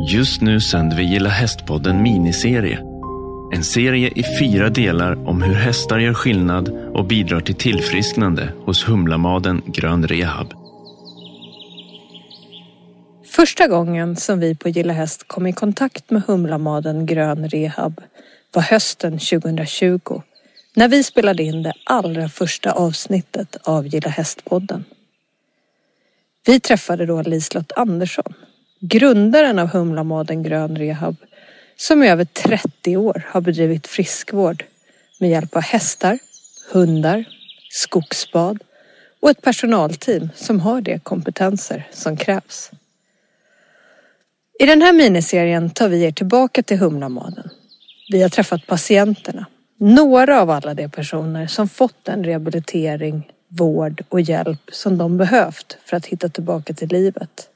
Just nu sänder vi Gilla Hästpodden miniserie. En serie i fyra delar om hur hästar gör skillnad och bidrar till tillfrisknande hos Humlamaden Grön Rehab. Första gången som vi på Gilla Häst kom i kontakt med Humlamaden Grön Rehab var hösten 2020 när vi spelade in det allra första avsnittet av Gilla Hästpodden. Vi träffade då Liselott Andersson, grundaren av Humlamaden Grön Rehab, som i över 30 år har bedrivit friskvård med hjälp av hästar, hundar, skogsbad och ett personalteam som har de kompetenser som krävs. I den här miniserien tar vi er tillbaka till Humlamaden. Vi har träffat patienterna, några av alla de personer som fått den rehabilitering, vård och hjälp som de behövt för att hitta tillbaka till livet.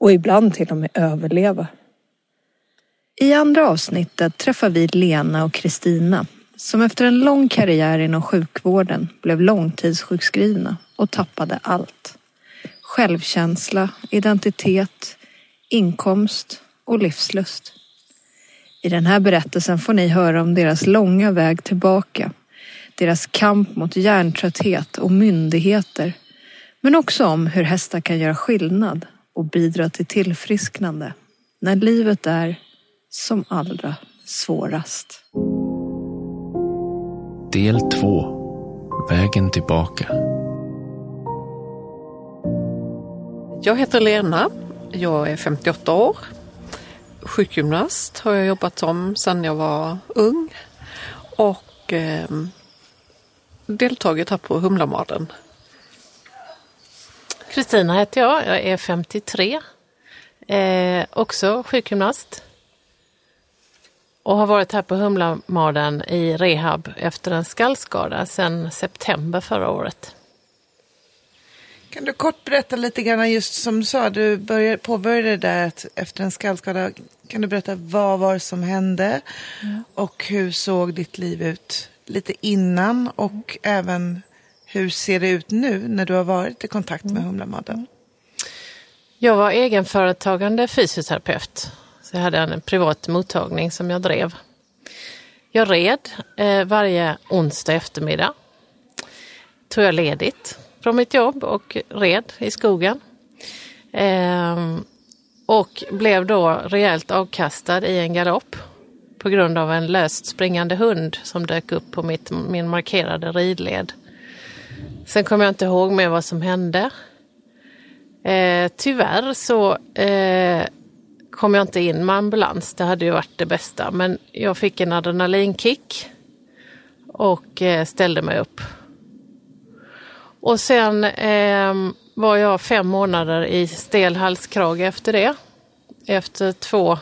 Och ibland till och med överleva. I andra avsnittet träffar vi Lena och Kristina som efter en lång karriär inom sjukvården blev långtidssjukskrivna och tappade allt. Självkänsla, identitet, inkomst och livslust. I den här berättelsen får ni höra om deras långa väg tillbaka, deras kamp mot hjärntrötthet och myndigheter, men också om hur hästar kan göra skillnad och bidra till tillfrisknande när livet är som allra svårast. Del 2. Vägen tillbaka. Jag heter Lena. Jag är 58 år. Sjukgymnast har jag jobbat som sedan jag var ung. Och eh, deltagit här på Humlamaden. Kristina heter jag. Jag är 53. Eh, också sjukgymnast. Och har varit här på Humlamaden i rehab efter en skallskada sedan september förra året. Kan du kort berätta lite grann, just som du sa, du började, påbörjade det där att efter en skallskada. Kan du berätta vad var det som hände och hur såg ditt liv ut lite innan och även hur ser det ut nu när du har varit i kontakt med mm. Humlamaden? Jag var egenföretagande fysioterapeut. Så jag hade en privat mottagning som jag drev. Jag red eh, varje onsdag eftermiddag. Tog jag ledigt från mitt jobb och red i skogen. Eh, och blev då rejält avkastad i en galopp på grund av en löst springande hund som dök upp på mitt, min markerade ridled. Sen kommer jag inte ihåg mer vad som hände. Eh, tyvärr så eh, kom jag inte in med ambulans. Det hade ju varit det bästa. Men jag fick en adrenalinkick och eh, ställde mig upp. Och sen eh, var jag fem månader i stel halskrage efter det. Efter två,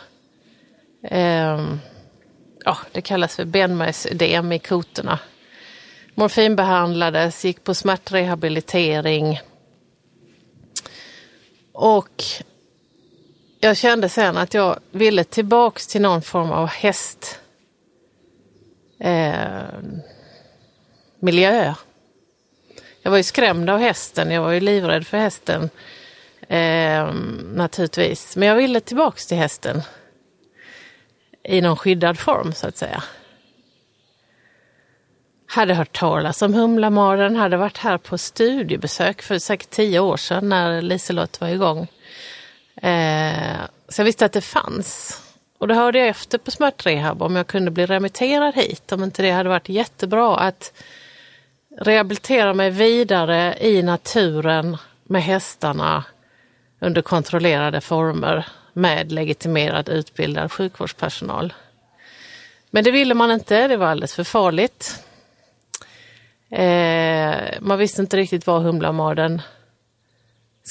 eh, ja det kallas för benmärgsödem i kotorna. Morfinbehandlades, gick på smärtrehabilitering. Och jag kände sen att jag ville tillbaks till någon form av häst eh, miljö. Jag var ju skrämd av hästen, jag var ju livrädd för hästen eh, naturligtvis. Men jag ville tillbaks till hästen i någon skyddad form så att säga. Hade hört talas om Humlamaren, hade varit här på studiebesök för säkert tio år sedan när Liselott var igång. Eh, så jag visste att det fanns. Och då hörde jag efter på smärtrehab om jag kunde bli remitterad hit, om inte det hade varit jättebra att rehabilitera mig vidare i naturen med hästarna under kontrollerade former med legitimerad utbildad sjukvårdspersonal. Men det ville man inte, det var alldeles för farligt. Eh, man visste inte riktigt vad Humlamardens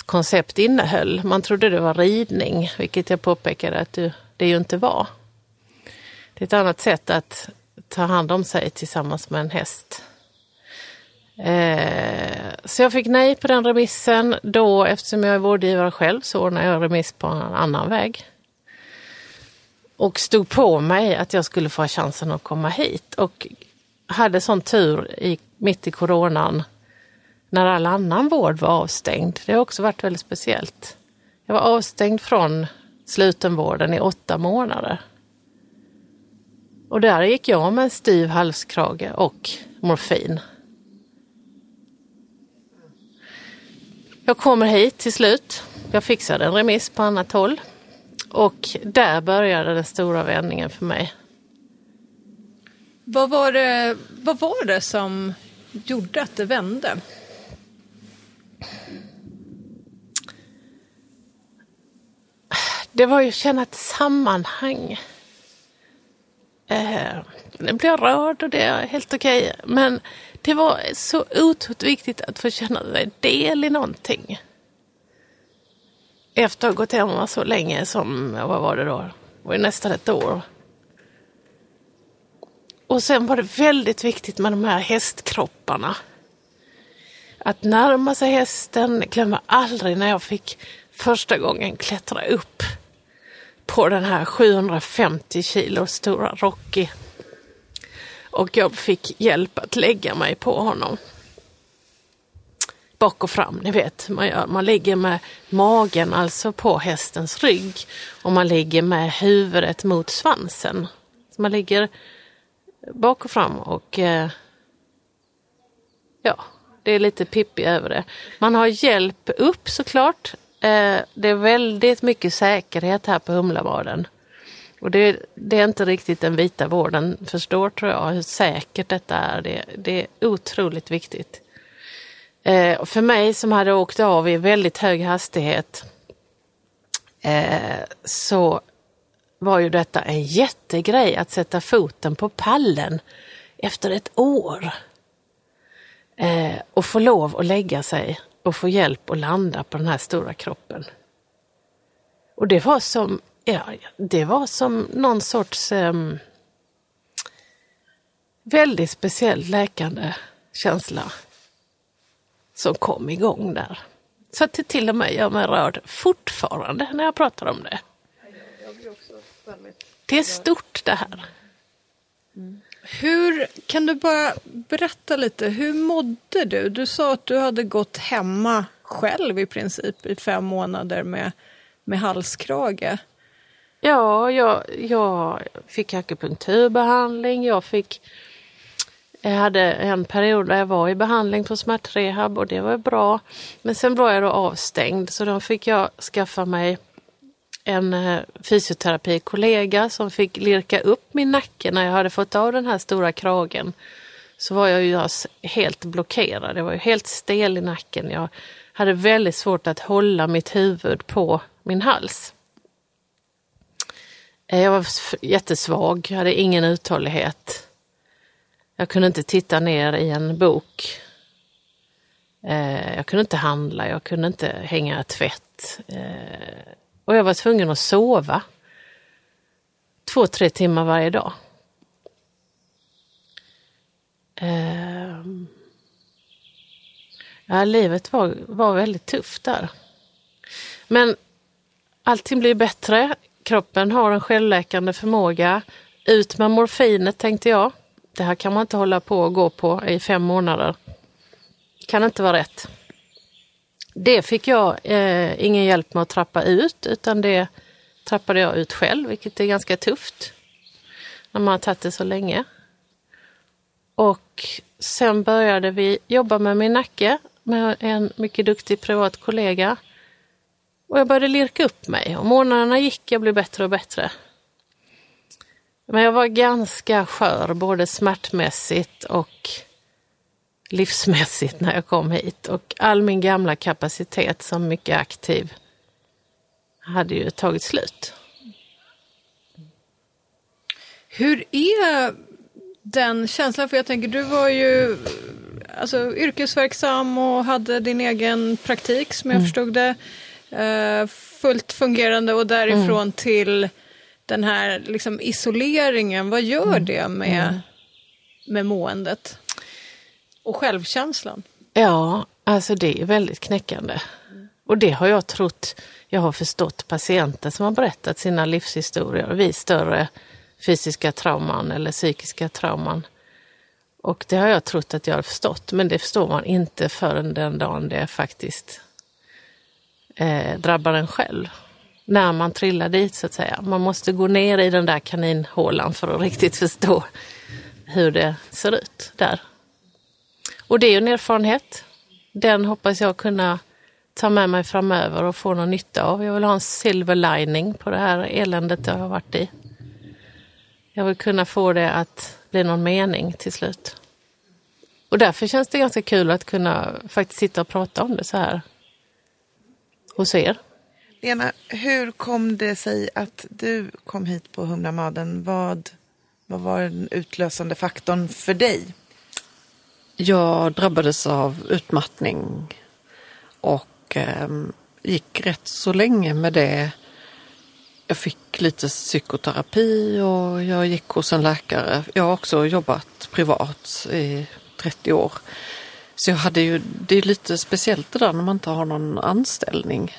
koncept innehöll. Man trodde det var ridning, vilket jag påpekade att det ju inte var. Det är ett annat sätt att ta hand om sig tillsammans med en häst. Eh, så jag fick nej på den remissen. Då, eftersom jag är vårdgivare själv, så ordnade jag remiss på en annan väg. Och stod på mig att jag skulle få chansen att komma hit. Och hade sån tur i, mitt i coronan när all annan vård var avstängd. Det har också varit väldigt speciellt. Jag var avstängd från slutenvården i åtta månader. Och där gick jag med en styv halskrage och morfin. Jag kommer hit till slut. Jag fixade en remiss på annat håll. Och där började den stora vändningen för mig. Vad var det, vad var det som gjorde att det vände? Det var ju att känna ett sammanhang. Eh, nu blir jag rörd och det är helt okej. Men det var så otroligt viktigt att få känna sig del i någonting. Efter att ha gått hemma så länge som, vad var det då? Det var ju nästan ett år. Och sen var det väldigt viktigt med de här hästkropparna. Att närma sig hästen, glömmer aldrig när jag fick första gången klättra upp på den här 750 kilo stora Rocky. Och jag fick hjälp att lägga mig på honom. Bak och fram, ni vet. Man, gör, man ligger med magen alltså på hästens rygg och man ligger med huvudet mot svansen. Så man ligger bak och fram och eh, ja, det är lite pippi över det. Man har hjälp upp såklart. Eh, det är väldigt mycket säkerhet här på Humlabaden. Och det, det, är inte riktigt den vita vården förstår tror jag hur säkert detta är. Det, det är otroligt viktigt. Eh, för mig som hade åkt av i väldigt hög hastighet eh, så var ju detta en jättegrej att sätta foten på pallen efter ett år. Eh, och få lov att lägga sig och få hjälp att landa på den här stora kroppen. Och det var som, ja, det var som någon sorts eh, väldigt speciell läkande känsla som kom igång där. Så att det till och med gör mig rörd fortfarande när jag pratar om det. Det är stort det här. Hur, kan du bara berätta lite, hur mådde du? Du sa att du hade gått hemma själv i princip i fem månader med, med halskrage. Ja, jag, jag fick akupunkturbehandling, jag fick jag hade en period där jag var i behandling på smärtrehab och det var bra. Men sen var jag då avstängd så då fick jag skaffa mig en eh, fysioterapikollega som fick lirka upp min nacke när jag hade fått av den här stora kragen. Så var jag ju alltså helt blockerad, jag var ju helt stel i nacken. Jag hade väldigt svårt att hålla mitt huvud på min hals. Eh, jag var jättesvag, jag hade ingen uthållighet. Jag kunde inte titta ner i en bok. Eh, jag kunde inte handla, jag kunde inte hänga tvätt. Och jag var tvungen att sova två, tre timmar varje dag. Ehm. Ja, livet var, var väldigt tufft där. Men allting blir bättre. Kroppen har en självläkande förmåga. Ut med morfinet tänkte jag. Det här kan man inte hålla på och gå på i fem månader. Kan inte vara rätt. Det fick jag eh, ingen hjälp med att trappa ut utan det trappade jag ut själv, vilket är ganska tufft när man har tagit det så länge. Och sen började vi jobba med min nacke med en mycket duktig privat kollega. Och jag började lirka upp mig och månaderna gick, jag blev bättre och bättre. Men jag var ganska skör, både smärtmässigt och livsmässigt när jag kom hit och all min gamla kapacitet som mycket aktiv hade ju tagit slut. Hur är den känslan? För jag tänker, du var ju alltså, yrkesverksam och hade din egen praktik som jag mm. förstod det. Uh, fullt fungerande och därifrån mm. till den här liksom, isoleringen. Vad gör mm. det med, mm. med måendet? Och självkänslan? Ja, alltså det är väldigt knäckande. Och det har jag trott, jag har förstått patienter som har berättat sina livshistorier vid större fysiska trauman eller psykiska trauman. Och det har jag trott att jag har förstått, men det förstår man inte förrän den dagen det faktiskt eh, drabbar en själv. när man trillar dit så att säga. Man måste gå ner i den där kaninhålan för att riktigt förstå hur det ser ut där. Och det är ju en erfarenhet. Den hoppas jag kunna ta med mig framöver och få någon nytta av. Jag vill ha en silver lining på det här eländet jag har varit i. Jag vill kunna få det att bli någon mening till slut. Och därför känns det ganska kul att kunna faktiskt sitta och prata om det så här hos er. Lena, hur kom det sig att du kom hit på Humlamaden? Vad, vad var den utlösande faktorn för dig? Jag drabbades av utmattning och eh, gick rätt så länge med det. Jag fick lite psykoterapi och jag gick hos en läkare. Jag har också jobbat privat i 30 år. Så jag hade ju, det är lite speciellt det där när man inte har någon anställning.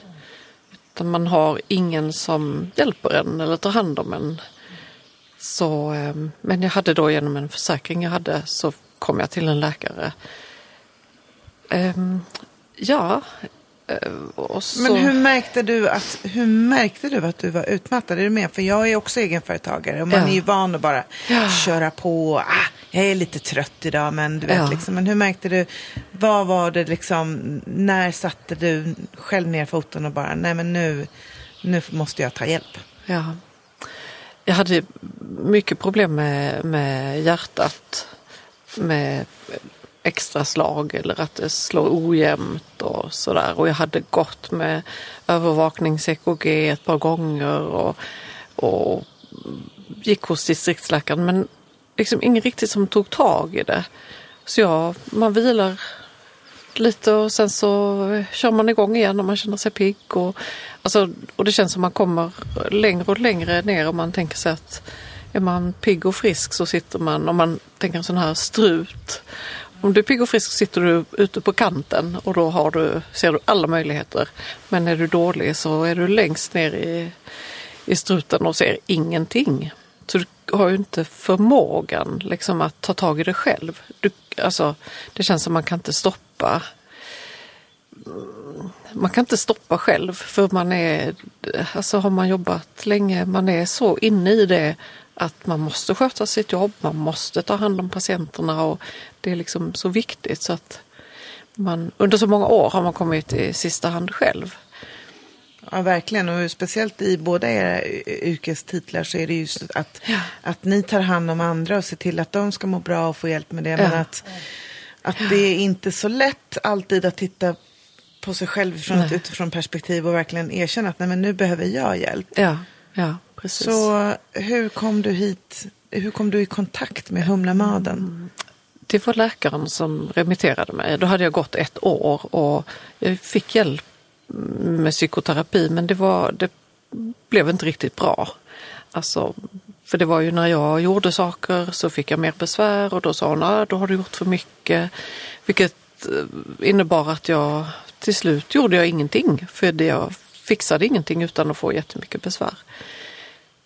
Utan man har ingen som hjälper en eller tar hand om en. Så, ehm, men jag hade då genom en försäkring jag hade så kom jag till en läkare. Ehm, ja, Eh, så... Men hur märkte, du att, hur märkte du att du var utmattad? Är du med? För jag är också egenföretagare och man ja. är ju van att bara ja. köra på. Ah, jag är lite trött idag men du vet ja. liksom. Men hur märkte du? Vad var det liksom? När satte du själv ner foten och bara nej men nu, nu måste jag ta hjälp? Ja. Jag hade mycket problem med, med hjärtat. Med extra slag eller att det slår ojämnt och sådär. Och jag hade gått med övervaknings-EKG ett par gånger och, och gick hos distriktsläkaren men liksom ingen riktigt som tog tag i det. Så ja, man vilar lite och sen så kör man igång igen och man känner sig pigg. Och, alltså, och det känns som man kommer längre och längre ner och man tänker sig att är man pigg och frisk så sitter man, om man tänker en sån här strut, om du är pigg och frisk sitter du ute på kanten och då har du, ser du alla möjligheter. Men är du dålig så är du längst ner i, i struten och ser ingenting. Så du har ju inte förmågan liksom, att ta tag i det själv. Du, alltså, det känns som man kan inte stoppa man kan inte stoppa själv för man är, alltså har man jobbat länge, man är så inne i det att man måste sköta sitt jobb, man måste ta hand om patienterna och det är liksom så viktigt så att man under så många år har man kommit i sista hand själv. Ja, verkligen. Och speciellt i båda era yrkestitlar så är det just att, ja. att ni tar hand om andra och ser till att de ska må bra och få hjälp med det. Men att, att det är inte så lätt alltid att titta på sig själv från nej. ett utifrån perspektiv och verkligen erkänna att nej, men nu behöver jag hjälp. Ja, ja. Precis. Så hur kom du hit? Hur kom du i kontakt med Humlamaden? Mm. Det var läkaren som remitterade mig. Då hade jag gått ett år och jag fick hjälp med psykoterapi men det, var, det blev inte riktigt bra. Alltså, för det var ju när jag gjorde saker så fick jag mer besvär och då sa hon att då har du gjort för mycket. Vilket eh, innebar att jag till slut gjorde jag ingenting för jag fixade ingenting utan att få jättemycket besvär.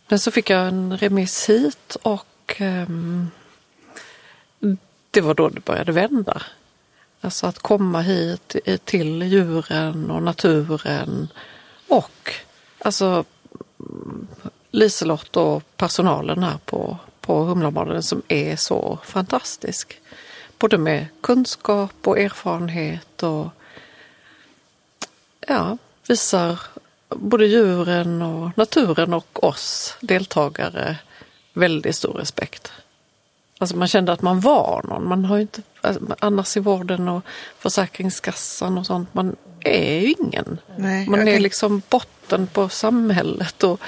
Men så fick jag en remiss hit och um, det var då det började vända. Alltså att komma hit till djuren och naturen och alltså Liselott och personalen här på, på Humlamaden som är så fantastisk. Både med kunskap och erfarenhet och ja, visar både djuren och naturen och oss deltagare väldigt stor respekt. Alltså man kände att man var någon. Man har inte, alltså, annars i vården och Försäkringskassan och sånt, man är ju ingen. Nej, man är kan... liksom botten på samhället och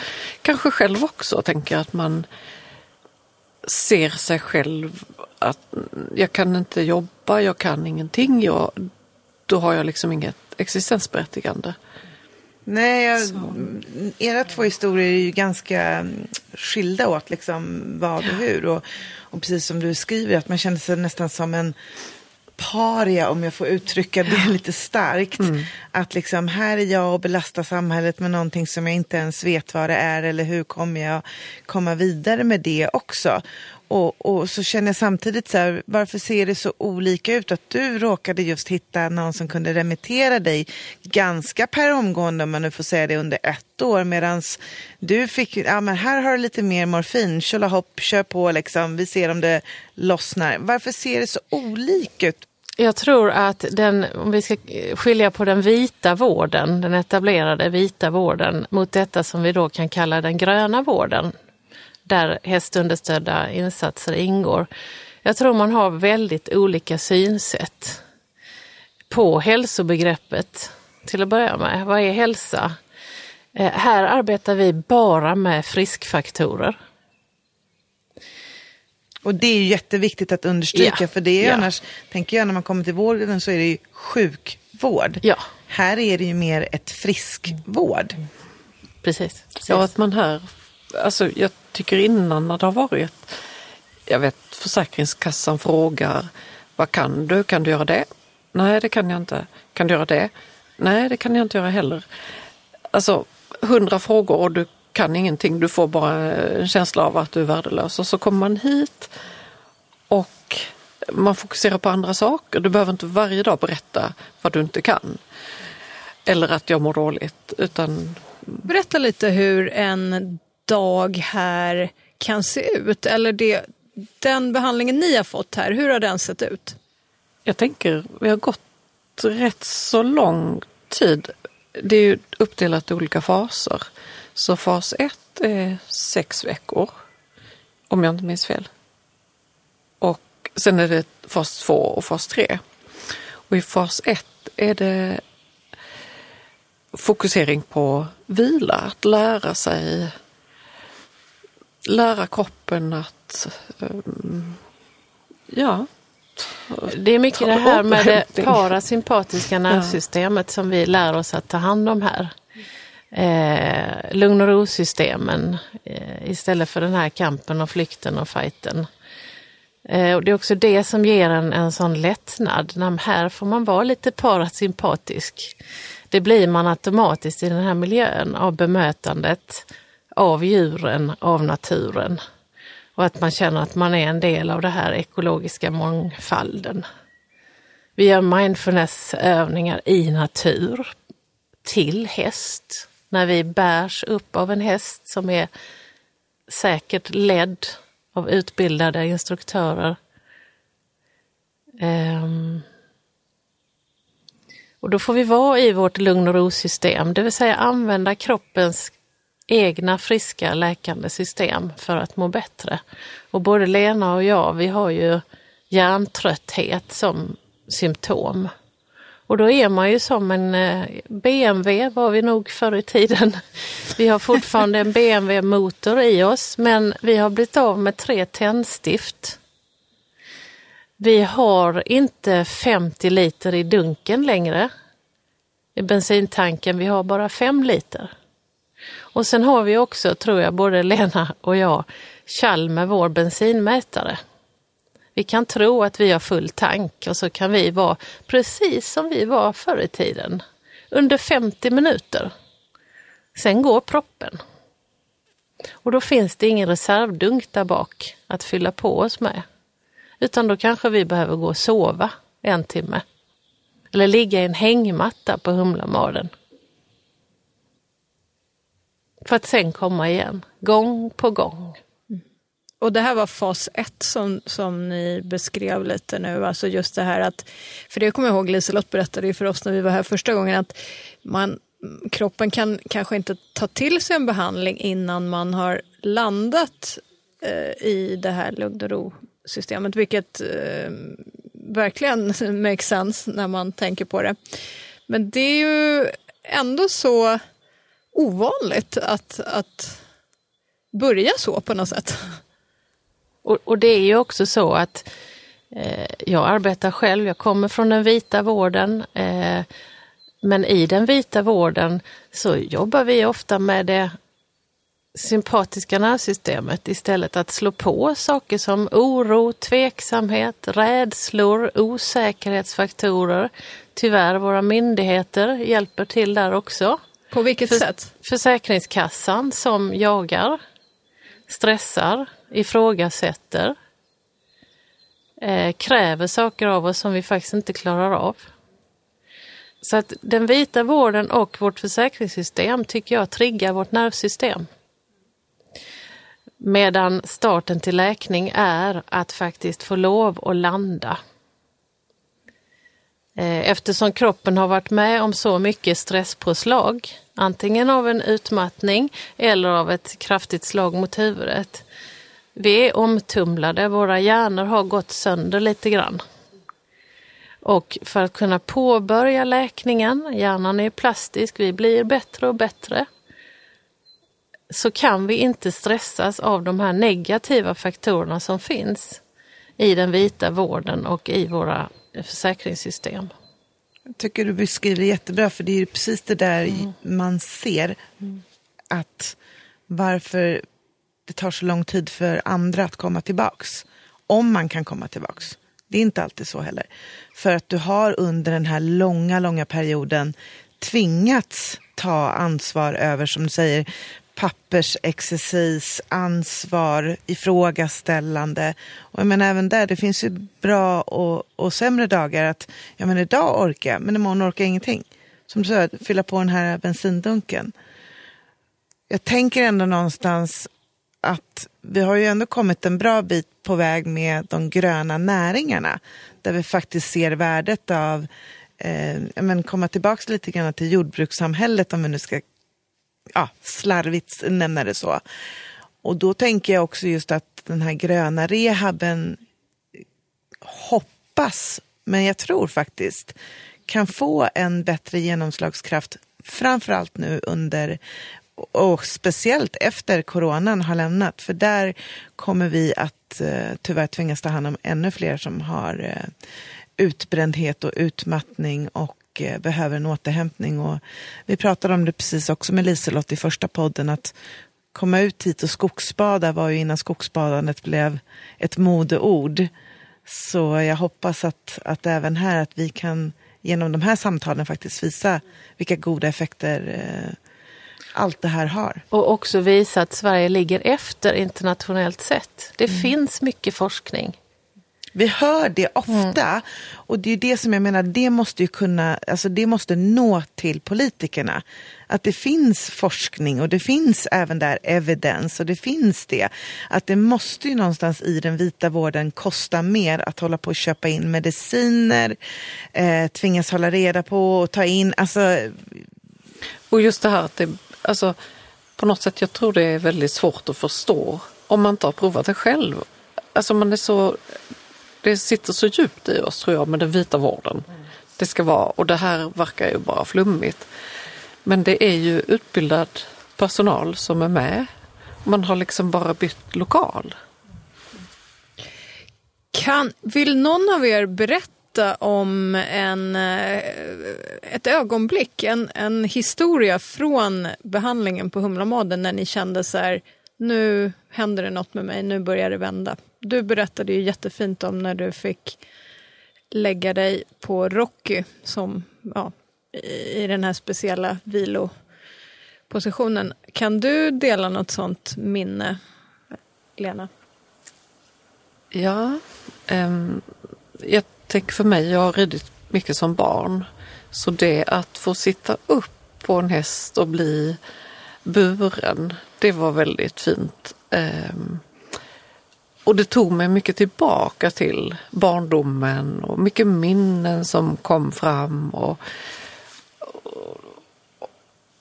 kanske själv också tänker att man ser sig själv att jag kan inte jobba, jag kan ingenting, jag, då har jag liksom inget existensberättigande. Nej, jag, era två historier är ju ganska skilda åt liksom vad och hur. Och, och precis som du skriver, att man känner sig nästan som en paria, om jag får uttrycka det lite starkt. Mm. Att liksom, här är jag och belastar samhället med någonting som jag inte ens vet vad det är eller hur kommer jag komma vidare med det också och, och så känner jag samtidigt så här, varför ser det så olika ut? Att du råkade just hitta någon som kunde remittera dig ganska per omgående, om man nu får säga det, under ett år. Medan du fick, ja men här har du lite mer morfin, tjolahopp, kör på liksom, vi ser om det lossnar. Varför ser det så olika ut? Jag tror att den, om vi ska skilja på den vita vården, den etablerade vita vården, mot detta som vi då kan kalla den gröna vården, där hästunderstödda insatser ingår. Jag tror man har väldigt olika synsätt på hälsobegreppet till att börja med. Vad är hälsa? Eh, här arbetar vi bara med friskfaktorer. Och det är ju jätteviktigt att understryka, Ja, för det är ja. annars, tänker jag, när man kommer till vården så är det ju sjukvård. Ja, Här är det ju mer ett friskvård. precis. precis. Ja, att man här, alltså jag tycker innan när det har varit, jag vet Försäkringskassan frågar, vad kan du? Kan du göra det? Nej, det kan jag inte. Kan du göra det? Nej, det kan jag inte göra heller. Alltså hundra frågor och du kan ingenting, du får bara en känsla av att du är värdelös. Och så kommer man hit och man fokuserar på andra saker. Du behöver inte varje dag berätta vad du inte kan. Eller att jag mår dåligt, utan Berätta lite hur en dag här kan se ut. Eller det, den behandlingen ni har fått här, hur har den sett ut? Jag tänker, vi har gått rätt så lång tid. Det är ju uppdelat i olika faser. Så fas 1 är sex veckor, om jag inte minns fel. Och sen är det fas 2 och fas 3. Och i fas 1 är det fokusering på vila, att lära sig, lära kroppen att, um, ja, Det är mycket det här med det parasympatiska nervsystemet som vi lär oss att ta hand om här. Eh, lugn och ro-systemen eh, istället för den här kampen och flykten och fighten. Eh, och det är också det som ger en, en sån lättnad. När här får man vara lite parasympatisk. Det blir man automatiskt i den här miljön av bemötandet av djuren, av naturen. Och att man känner att man är en del av den här ekologiska mångfalden. Vi gör mindfulnessövningar i natur, till häst, när vi bärs upp av en häst som är säkert ledd av utbildade instruktörer. Um, och då får vi vara i vårt lugn och ro-system, det vill säga använda kroppens egna friska läkande system för att må bättre. Och både Lena och jag, vi har ju hjärntrötthet som symptom. Och då är man ju som en eh, BMW var vi nog förr i tiden. Vi har fortfarande en BMW-motor i oss men vi har blivit av med tre tändstift. Vi har inte 50 liter i dunken längre i bensintanken, vi har bara 5 liter. Och sen har vi också, tror jag, både Lena och jag, kall med vår bensinmätare. Vi kan tro att vi har full tank och så kan vi vara precis som vi var förr i tiden. Under 50 minuter. Sen går proppen. Och då finns det ingen reservdunk där bak att fylla på oss med. Utan då kanske vi behöver gå och sova en timme. Eller ligga i en hängmatta på Humlamaden. För att sen komma igen, gång på gång. Mm. Och det här var fas ett som, som ni beskrev lite nu, alltså just det här att, för det kommer jag ihåg Liselott berättade ju för oss när vi var här första gången, att man, kroppen kan kanske inte ta till sig en behandling innan man har landat eh, i det här lugn och ro-systemet, vilket eh, verkligen makes sense när man tänker på det. Men det är ju ändå så ovanligt att, att börja så på något sätt. Och, och det är ju också så att eh, jag arbetar själv, jag kommer från den vita vården. Eh, men i den vita vården så jobbar vi ofta med det sympatiska nervsystemet istället att slå på saker som oro, tveksamhet, rädslor, osäkerhetsfaktorer. Tyvärr, våra myndigheter hjälper till där också. På vilket För- sätt? Försäkringskassan som jagar, stressar, ifrågasätter, eh, kräver saker av oss som vi faktiskt inte klarar av. Så att den vita vården och vårt försäkringssystem tycker jag triggar vårt nervsystem. Medan starten till läkning är att faktiskt få lov att landa. Eh, eftersom kroppen har varit med om så mycket stresspåslag, antingen av en utmattning eller av ett kraftigt slag mot huvudet. Vi är omtumlade, våra hjärnor har gått sönder lite grann. Och för att kunna påbörja läkningen, hjärnan är plastisk, vi blir bättre och bättre, så kan vi inte stressas av de här negativa faktorerna som finns i den vita vården och i våra försäkringssystem. Jag tycker du beskriver jättebra, för det är precis det där mm. man ser. Att varför det tar så lång tid för andra att komma tillbaks. Om man kan komma tillbaks. Det är inte alltid så heller. För att du har under den här långa, långa perioden tvingats ta ansvar över, som du säger, pappersexercis, ansvar, ifrågaställande. Och jag menar även där, det finns ju bra och, och sämre dagar. att jag menar, Idag orkar jag, men imorgon orkar jag ingenting. Som du sa, fylla på den här bensindunken. Jag tänker ändå någonstans att vi har ju ändå kommit en bra bit på väg med de gröna näringarna. Där vi faktiskt ser värdet av eh, men komma tillbaka lite grann till jordbrukssamhället om vi nu ska ja, slarvigt nämna det så. Och då tänker jag också just att den här gröna rehaben hoppas, men jag tror faktiskt, kan få en bättre genomslagskraft framförallt nu under och speciellt efter coronan har lämnat. För där kommer vi att eh, tyvärr tvingas ta hand om ännu fler som har eh, utbrändhet och utmattning och eh, behöver en återhämtning. Och vi pratade om det precis också med Liselott i första podden att komma ut hit och skogsbada var ju innan skogsbadandet blev ett modeord. Så jag hoppas att, att även här att vi kan genom de här samtalen faktiskt visa vilka goda effekter eh, allt det här har. Och också visa att Sverige ligger efter internationellt sett. Det mm. finns mycket forskning. Vi hör det ofta mm. och det är det som jag menar, det måste ju kunna, alltså det måste nå till politikerna. Att det finns forskning och det finns även där evidens och det finns det. Att det måste ju någonstans i den vita vården kosta mer att hålla på och köpa in mediciner, eh, tvingas hålla reda på och ta in, alltså. Och just det här att det Alltså, på något sätt, jag tror det är väldigt svårt att förstå om man inte har provat det själv. Alltså man är så, det sitter så djupt i oss tror jag med den vita vården. Det ska vara, och det här verkar ju bara flummigt. Men det är ju utbildad personal som är med. Man har liksom bara bytt lokal. Kan, vill någon av er berätta om en, eh, ett ögonblick, en, en historia från behandlingen på Humlamaden när ni kände så här, nu händer det något med mig, nu börjar det vända. Du berättade ju jättefint om när du fick lägga dig på Rocky som, ja, i den här speciella vilopositionen. Kan du dela något sånt minne, Lena? Ja, um, jag tänker för mig, jag har ridit mycket som barn. Så det att få sitta upp på en häst och bli buren, det var väldigt fint. Ehm, och det tog mig mycket tillbaka till barndomen och mycket minnen som kom fram. Och,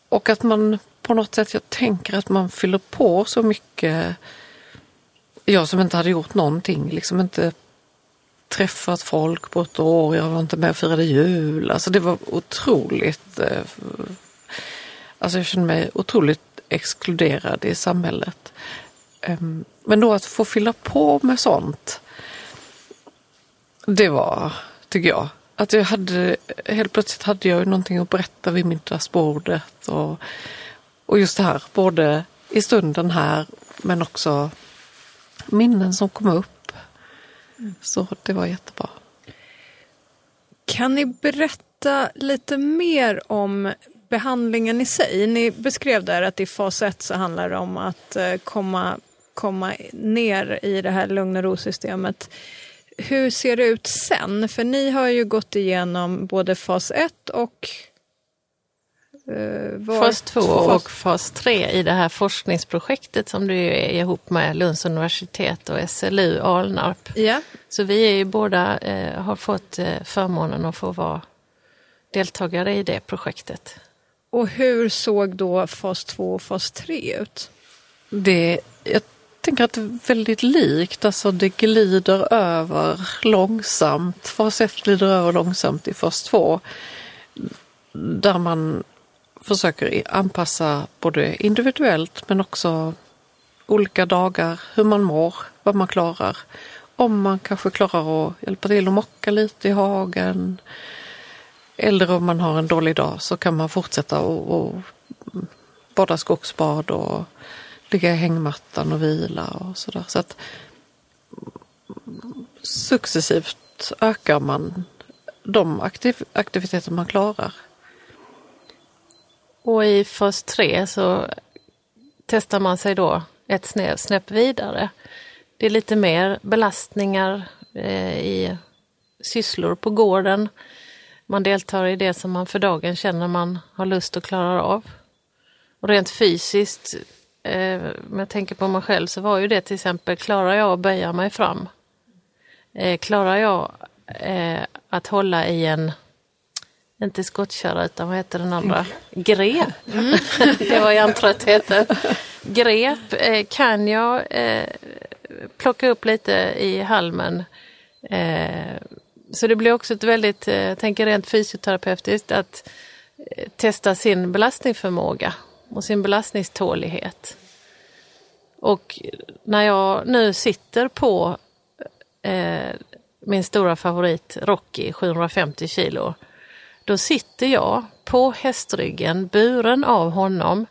och att man på något sätt, jag tänker att man fyller på så mycket. Jag som inte hade gjort någonting, liksom inte träffat folk på ett år, jag var inte med och firade jul. Alltså det var otroligt, eh, alltså jag kände mig otroligt exkluderad i samhället. Ehm, men då att få fylla på med sånt, det var, tycker jag, att jag hade, helt plötsligt hade jag någonting att berätta vid middagsbordet. Och, och just det här, både i stunden här men också minnen som kom upp så det var jättebra. Kan ni berätta lite mer om behandlingen i sig? Ni beskrev där att i fas 1 så handlar det om att eh, komma komma ner i det här lugn och ro-systemet. Hur ser det ut sen? För ni har ju gått igenom både fas 1 och eh, fas 2 och fas 3 i det här forskningsprojektet som du är ihop med Lunds universitet och SLU Alnarp. Ja. Så vi är ju båda, eh, har fått eh, förmånen att få vara deltagare i det projektet. Och hur såg då fas 2 och fas 3 ut? Det, jag tänker att det är väldigt likt, alltså det glider över långsamt. Fas 1 glider över långsamt i fas 2. Där man försöker anpassa både individuellt men också olika dagar, hur man mår, vad man klarar. Om man kanske klarar att hjälpa till att mocka lite i hagen. Eller om man har en dålig dag så kan man fortsätta och, och bada skogsbad och ligga i hängmattan och vila och sådär. Så att successivt ökar man de aktiv aktiviteter man klarar. Och i fas 3 så testar man sig då ett snäpp vidare. Det är lite mer belastningar eh, i sysslor på gården. Man deltar i det som man för dagen känner man har lust och klarar av. Och rent fysiskt, eh, om jag tänker på mig själv, så var ju det till exempel, klarar jag att böja mig fram? Eh, klarar jag eh, att hålla i en, inte skottkärra utan vad heter den andra? Grep. Mm. det var hjärntröttheten. Grep, eh, kan jag eh, plocka upp lite i halmen eh, så det blir också ett väldigt, eh, jag tänker rent fysioterapeutiskt, att eh, testa sin belastningsförmåga och sin belastningstålighet. Och när jag nu sitter på eh, min stora favorit Rocky, 750 kilo, då sitter jag på hästryggen, buren av honom.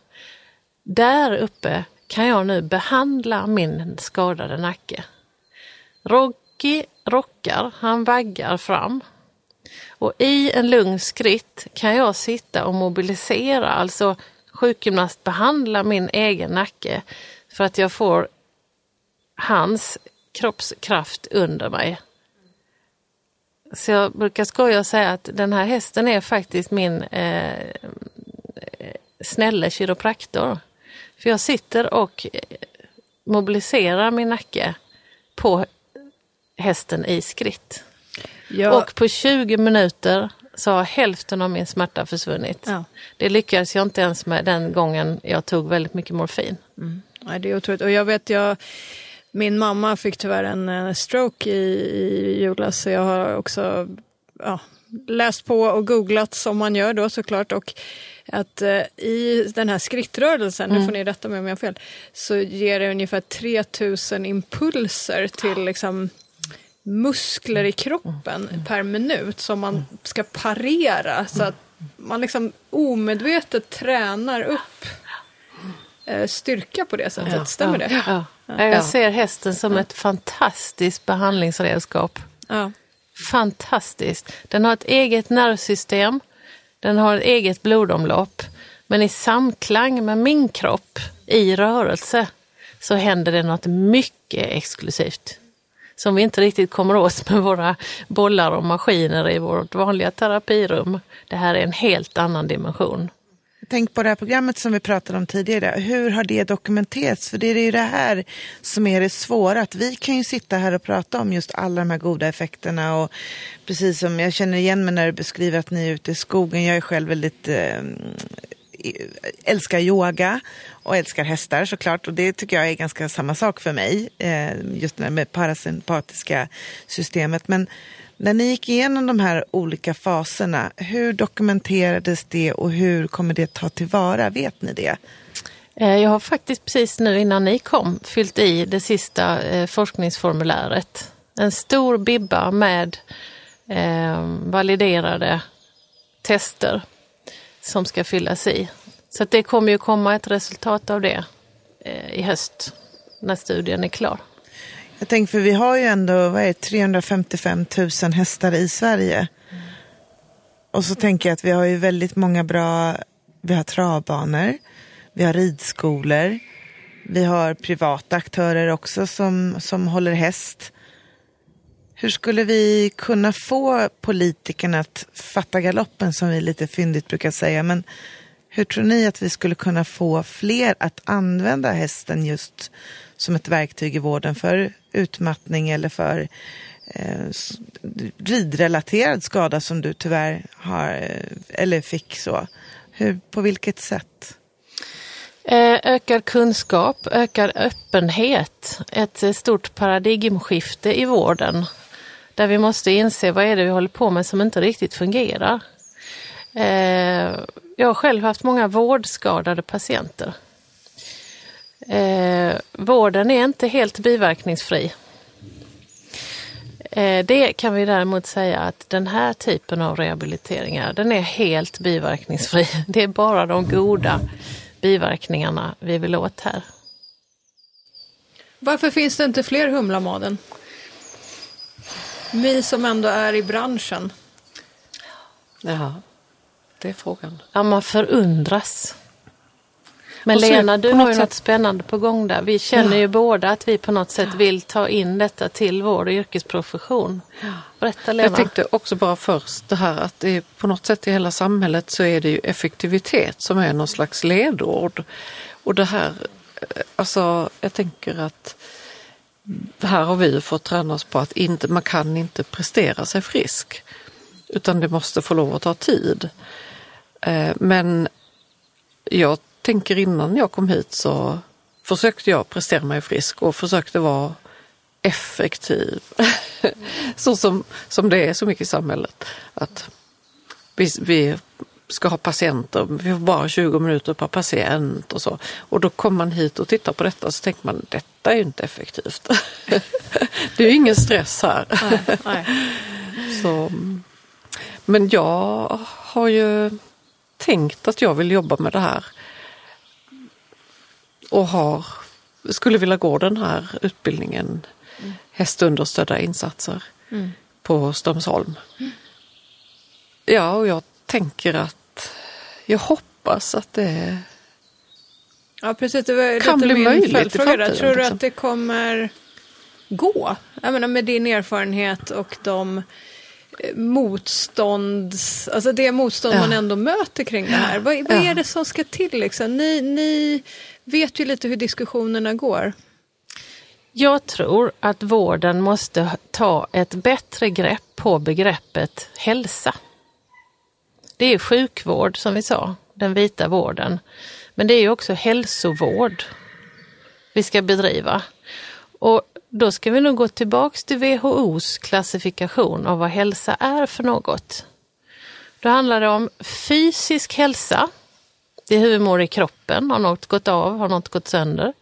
Där uppe kan jag nu behandla min skadade nacke. Rocky rockar, han vaggar fram. Och i en lugn skritt kan jag sitta och mobilisera, alltså sjukgymnastbehandla min egen nacke för att jag får hans kroppskraft under mig. Så jag brukar skoja och säga att den här hästen är faktiskt min eh, snälla kiropraktor. För jag sitter och eh, mobiliserar min nacke på hästen i skritt. Ja. Och på 20 minuter så har hälften av min smärta försvunnit. Ja. Det lyckades jag inte ens med den gången jag tog väldigt mycket morfin. Mm. Ja, det är otroligt. Och jag vet, jag, min mamma fick tyvärr en stroke i, i julas, så jag har också ja, läst på och googlat som man gör då såklart. Och att eh, i den här skrittrörelsen, mm. nu får ni rätta mig om jag har fel, så ger det ungefär 3000 impulser till liksom, muskler i kroppen mm. per minut som man ska parera så att man liksom omedvetet tränar upp eh, styrka på det sättet. Ja, Stämmer ja, det? Ja. ja. Jag ser hästen som ett fantastiskt behandlingsredskap. Fantastiskt. Den har ett eget nervsystem, den har ett eget blodomlopp, men i samklang med min kropp i rörelse så händer det något mycket exklusivt som vi inte riktigt kommer åt med våra bollar och maskiner i vårt vanliga terapirum. Det här är en helt annan dimension. Tänk på det här programmet som vi pratade om tidigare. Hur har det dokumenterats? För det är ju det här som är det svåra. Att vi kan ju sitta här och prata om just alla de här goda effekterna. Och precis som jag känner igen mig när du beskriver att ni är ute i skogen. Jag är själv väldigt eh, Eh, älskar yoga och älskar hästar såklart. Och det tycker jag är ganska samma sak för mig. Eh, just det här med parasympatiska systemet. Men när ni gick igenom de här olika faserna, hur dokumenterades det och hur kommer det ta tillvara? Vet ni det? Eh, jag har faktiskt precis nu innan ni kom fyllt i det sista forskningsformuläret. En stor bibba med validerade tester som ska fyllas i. Så det kommer ju komma ett resultat av det eh, i höst när studien är klar. Jag tänker, för vi har ju ändå vad är det, 355 000 hästar i Sverige. Mm. Och så tänker jag att vi har ju väldigt många bra, vi har travbanor, vi har ridskolor. Vi har privata aktörer också som, som håller häst. Hur skulle vi kunna få politikerna att fatta galoppen som vi lite fyndigt brukar säga. Men hur tror ni att vi skulle kunna få fler att använda hästen just som ett verktyg i vården för utmattning eller för eh, ridrelaterad skada som du tyvärr har eh, eller fick så. Hur, på vilket sätt? Eh, ökad kunskap, ökad öppenhet, ett eh, stort paradigmskifte i vården. Där vi måste inse vad är det vi håller på med som inte riktigt fungerar. Eh, jag har själv haft många vårdskadade patienter. Eh, vården är inte helt biverkningsfri. Eh, det kan vi däremot säga att den här typen av rehabiliteringar, den är helt biverkningsfri. Det är bara de goda biverkningarna vi vill åt här. Varför finns det inte fler Humlamaden? Vi som ändå är i branschen. Ja, det är frågan. Ja, man förundras. Men så, Lena, du har ju sätt... något spännande på gång där. Vi känner ja. ju båda att vi på något sätt vill ta in detta till vår yrkesprofession. Berätta Lena. Jag tänkte också bara först det här att det på något sätt i hela samhället så är det ju effektivitet som är någon slags ledord. Och det här, eh, alltså jag tänker att här har vi fått träna oss på att inte, man kan inte prestera sig frisk. Utan det måste få lov att ta tid. Eh, men jag tänker innan jag kom hit så försökte jag prestera mig frisk och försökte vara effektiv. så som, som det är så mycket i samhället. Att vi, vi ska ha patienter, vi har bara 20 minuter per patient och så. Och då kommer man hit och tittar på detta så tänker man detta är ju inte effektivt. det är ju ingen stress här. Nej, nej. så, men jag har ju tänkt att jag vill jobba med det här och har, skulle vilja gå den här utbildningen, mm. hästunderstödda insatser mm. på Strömsholm. Ja, och jag tänker att jag hoppas att det Ja, precis. Det var kan lite bli möjligt i framtiden. Tror du liksom. att det kommer gå? Jag menar med din erfarenhet och de eh, motstånd, alltså det motstånd ja. man ändå möter kring det här. Vad, vad är det som ska till liksom? Ni, ni vet ju lite hur diskussionerna går. Jag tror att vården måste ta ett bättre grepp på begreppet hälsa. Det är sjukvård som vi sa, den vita vården. Men det är också hälsovård vi ska bedriva. Och då ska vi nog gå tillbaks till WHOs klassifikation av vad hälsa är för något. Då handlar det om fysisk hälsa, det är hur vi mår i kroppen, har något gått av, har något gått sönder.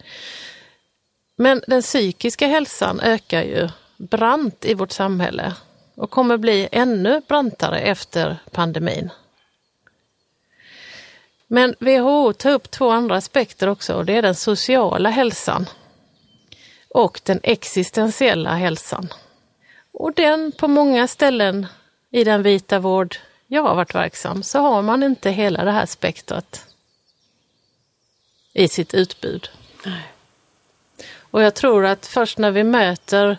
Men den psykiska hälsan ökar ju brant i vårt samhälle och kommer bli ännu brantare efter pandemin. Men WHO tar upp två andra aspekter också och det är den sociala hälsan och den existentiella hälsan. Och den på många ställen i den vita vård jag har varit verksam så har man inte hela det här spektrat i sitt utbud. Nej. Och jag tror att först när vi möter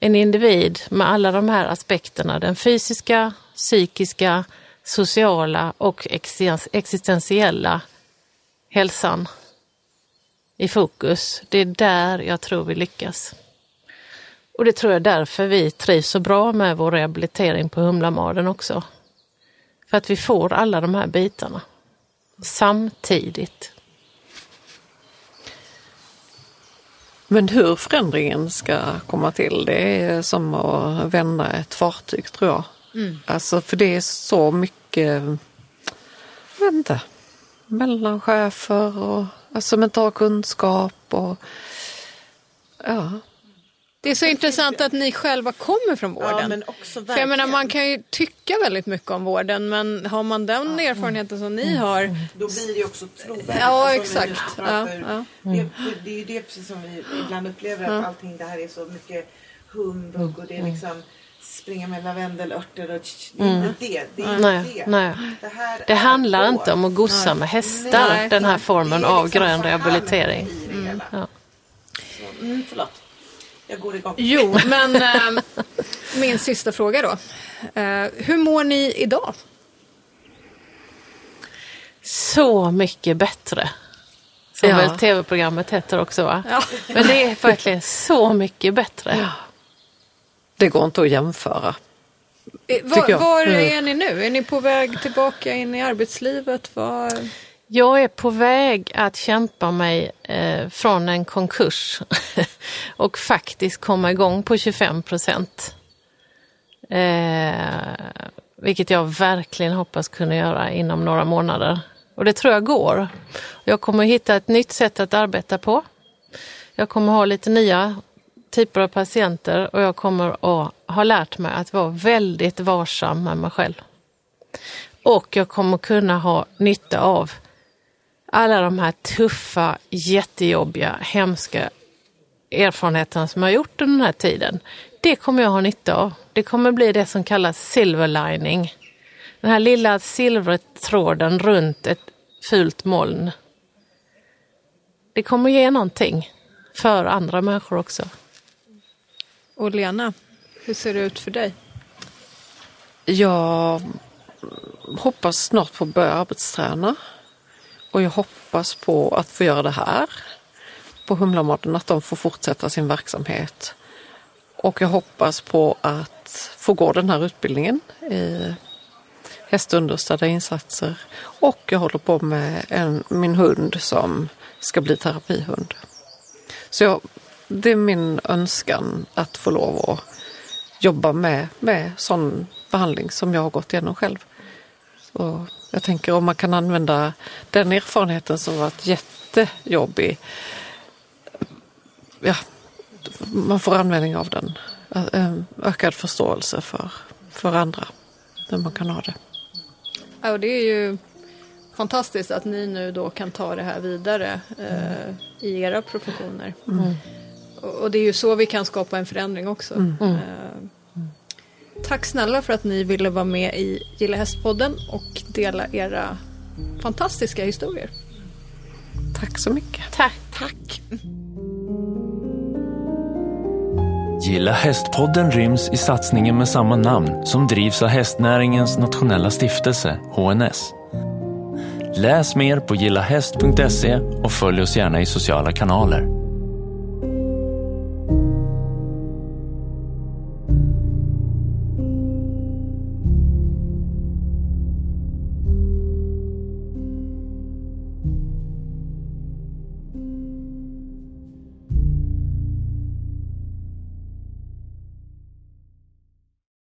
en individ med alla de här aspekterna, den fysiska, psykiska, sociala och existentiella hälsan i fokus, det är där jag tror vi lyckas. Och det tror jag därför vi trivs så bra med vår rehabilitering på Humlamaden också. För att vi får alla de här bitarna samtidigt. Men hur förändringen ska komma till, det är som att vända ett fartyg tror jag. Mm. Alltså för det är så mycket, jag vet inte, mellanchefer och alltså mental kunskap och ja. Det är så intressant att ni själva kommer från vården. Ja, men också För jag menar, man kan ju tycka väldigt mycket om vården men har man den ja. erfarenheten som ni har. Då blir det också trovärdigt. Ja exakt. Ja, ja. Det, det, är ju det precis som vi ibland upplever att allting det här är så mycket humbug och det är liksom springa med lavendelörter och det är inte det. det, är Nej, inte det. nej. Det, här Det handlar inte om att gossa med hästar, Nej, den här formen är av liksom grön rehabilitering. hela. Ja. Så, mm, förlåt. Jag går igång. Jo, men eh, min sista fråga då. Eh, hur mår ni idag? Så mycket bättre. Som Ja. väl tv-programmet heter också va? Ja. Men det är verkligen så mycket bättre. Det går inte att jämföra. Eh, Var, var Mm. är ni nu? Är ni på väg tillbaka in i arbetslivet? Var... Jag är på väg att kämpa mig eh, från en konkurs och faktiskt komma igång på 25 procent. Eh, vilket jag verkligen hoppas kunna göra inom några månader. Och det tror jag går. Jag kommer hitta ett nytt sätt att arbeta på. Jag kommer ha lite nya typer av patienter och jag kommer att ha lärt mig att vara väldigt varsam med mig själv. Och jag kommer kunna ha nytta av alla de här tuffa, jättejobbiga, hemska erfarenheterna som jag har gjort under den här tiden. Det kommer jag ha nytta av. Det kommer bli det som kallas silver lining. Den här lilla silvertråden runt ett fult moln. Det kommer ge någonting för andra människor också. Och Lena, hur ser det ut för dig? Jag hoppas snart på att börja arbetsträna. Och jag hoppas på att få göra det här på Humlamodden, att de får fortsätta sin verksamhet. Och jag hoppas på att få gå den här utbildningen i hästunderstödda insatser. Och jag håller på med en, min hund som ska bli terapihund. Så jag, det är min önskan att få lov att jobba med, med sån behandling som jag har gått igenom själv. Så jag tänker om man kan använda den erfarenheten som varit jättejobbig. Ja, man får användning av den. En Ökad förståelse för, för andra. När man kan ha det. Ja, och det är ju fantastiskt att ni nu då kan ta det här vidare eh, i era professioner. Och, och det är ju så vi kan skapa en förändring också. Eh, tack snälla för att ni ville vara med i Gilla Hästpodden och dela era fantastiska historier. Tack så mycket. Tack! Tack. Gilla hästpodden ryms i satsningen med samma namn som drivs av hästnäringens nationella stiftelse, HNS. Läs mer på gillahäst.se och följ oss gärna i sociala kanaler.